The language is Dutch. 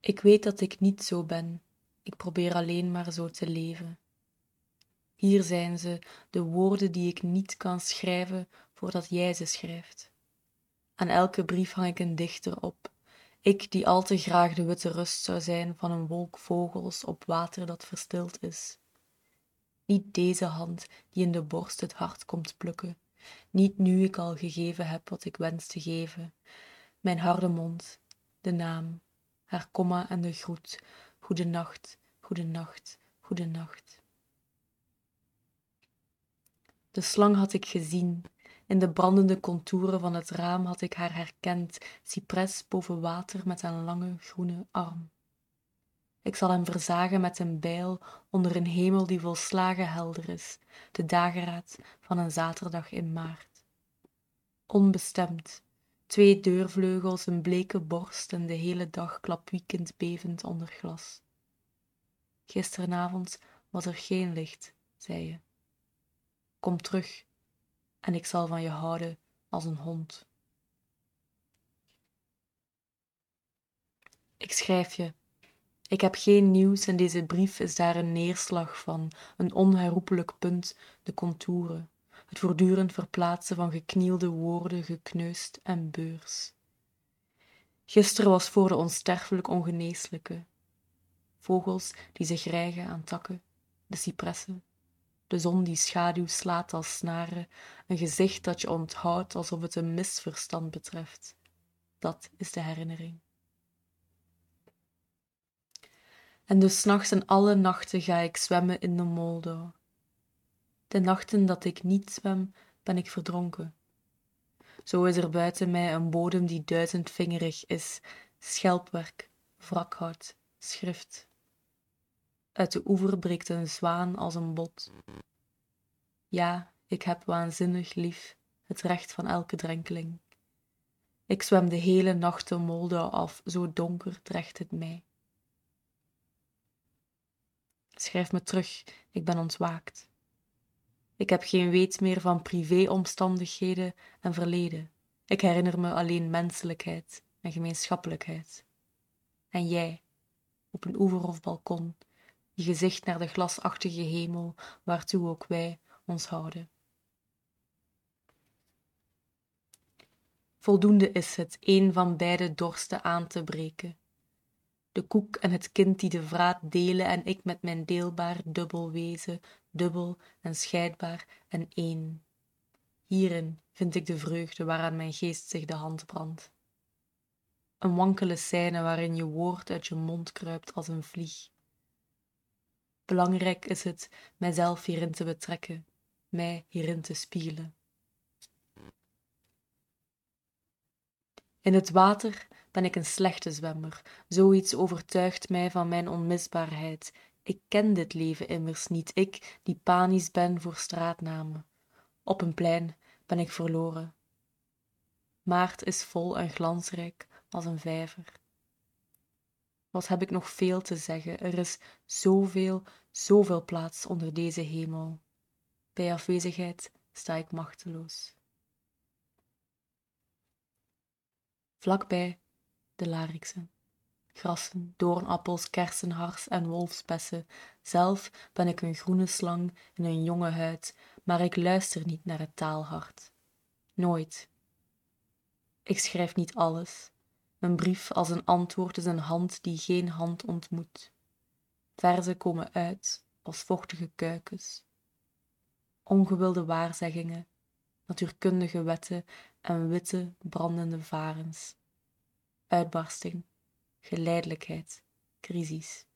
Ik weet dat ik niet zo ben, ik probeer alleen maar zo te leven. Hier zijn ze, de woorden die ik niet kan schrijven voordat jij ze schrijft. Aan elke brief hang ik een dichter op, ik die al te graag de witte rust zou zijn van een wolk vogels op water dat verstild is. Niet deze hand die in de borst het hart komt plukken, niet nu ik al gegeven heb wat ik wens te geven, mijn harde mond, de naam, haar komma en de groet, goede nacht, goede nacht, goede nacht. De slang had ik gezien, in de brandende contouren van het raam had ik haar herkend, cypres boven water met een lange groene arm. Ik zal hem verzagen met een bijl onder een hemel die volslagen helder is, de dageraad van een zaterdag in maart. Onbestemd, twee deurvleugels, een bleke borst en de hele dag klapwiekend bevend onder glas. Gisterenavond was er geen licht, zei je. Kom terug, en ik zal van je houden als een hond. Ik schrijf je. Ik heb geen nieuws en deze brief is daar een neerslag van, een onherroepelijk punt, de contouren, het voortdurend verplaatsen van geknielde woorden, gekneusd en beurs. Gisteren was voor de onsterfelijk ongeneeslijke. Vogels die zich rijgen aan takken, de cipressen, de zon die schaduw slaat als snaren, een gezicht dat je onthoudt alsof het een misverstand betreft. Dat is de herinnering. En dus nachts en alle nachten ga ik zwemmen in de Moldau. De nachten dat ik niet zwem, ben ik verdronken. Zo is er buiten mij een bodem die duizendvingerig is, schelpwerk, wrakhout, schrift. Uit de oever breekt een zwaan als een bot. Ja, ik heb waanzinnig lief het recht van elke drenkeling. Ik zwem de hele nacht de Moldau af, zo donker dreigt het mij. Schrijf me terug, ik ben ontwaakt. Ik heb geen weet meer van privéomstandigheden en verleden. Ik herinner me alleen menselijkheid en gemeenschappelijkheid. En jij, op een oever of balkon, je gezicht naar de glasachtige hemel, waartoe ook wij ons houden. Voldoende is het een van beide dorsten aan te breken. De koek en het kind die de vraat delen en ik met mijn deelbaar dubbel wezen, dubbel en scheidbaar en één. Hierin vind ik de vreugde waaraan mijn geest zich de hand brandt. Een wankele scène waarin je woord uit je mond kruipt als een vlieg. Belangrijk is het mijzelf hierin te betrekken, mij hierin te spiegelen. In het water ben ik een slechte zwemmer. Zoiets overtuigt mij van mijn onmisbaarheid. Ik ken dit leven immers niet, ik die panisch ben voor straatnamen. Op een plein ben ik verloren. Maart is vol en glansrijk als een vijver. Wat heb ik nog veel te zeggen? Er is zoveel, zoveel plaats onder deze hemel. Bij afwezigheid sta ik machteloos. Vlakbij de lariksen, grassen, doornappels, kersen, hars en wolfsbessen. Zelf ben ik een groene slang in een jonge huid, maar ik luister niet naar het taalhart. Nooit. Ik schrijf niet alles. Een brief als een antwoord is een hand die geen hand ontmoet. Verzen komen uit als vochtige kuikens ongewilde waarzeggingen, natuurkundige wetten en witte brandende varens. Uitbarsting, geleidelijkheid, crisis.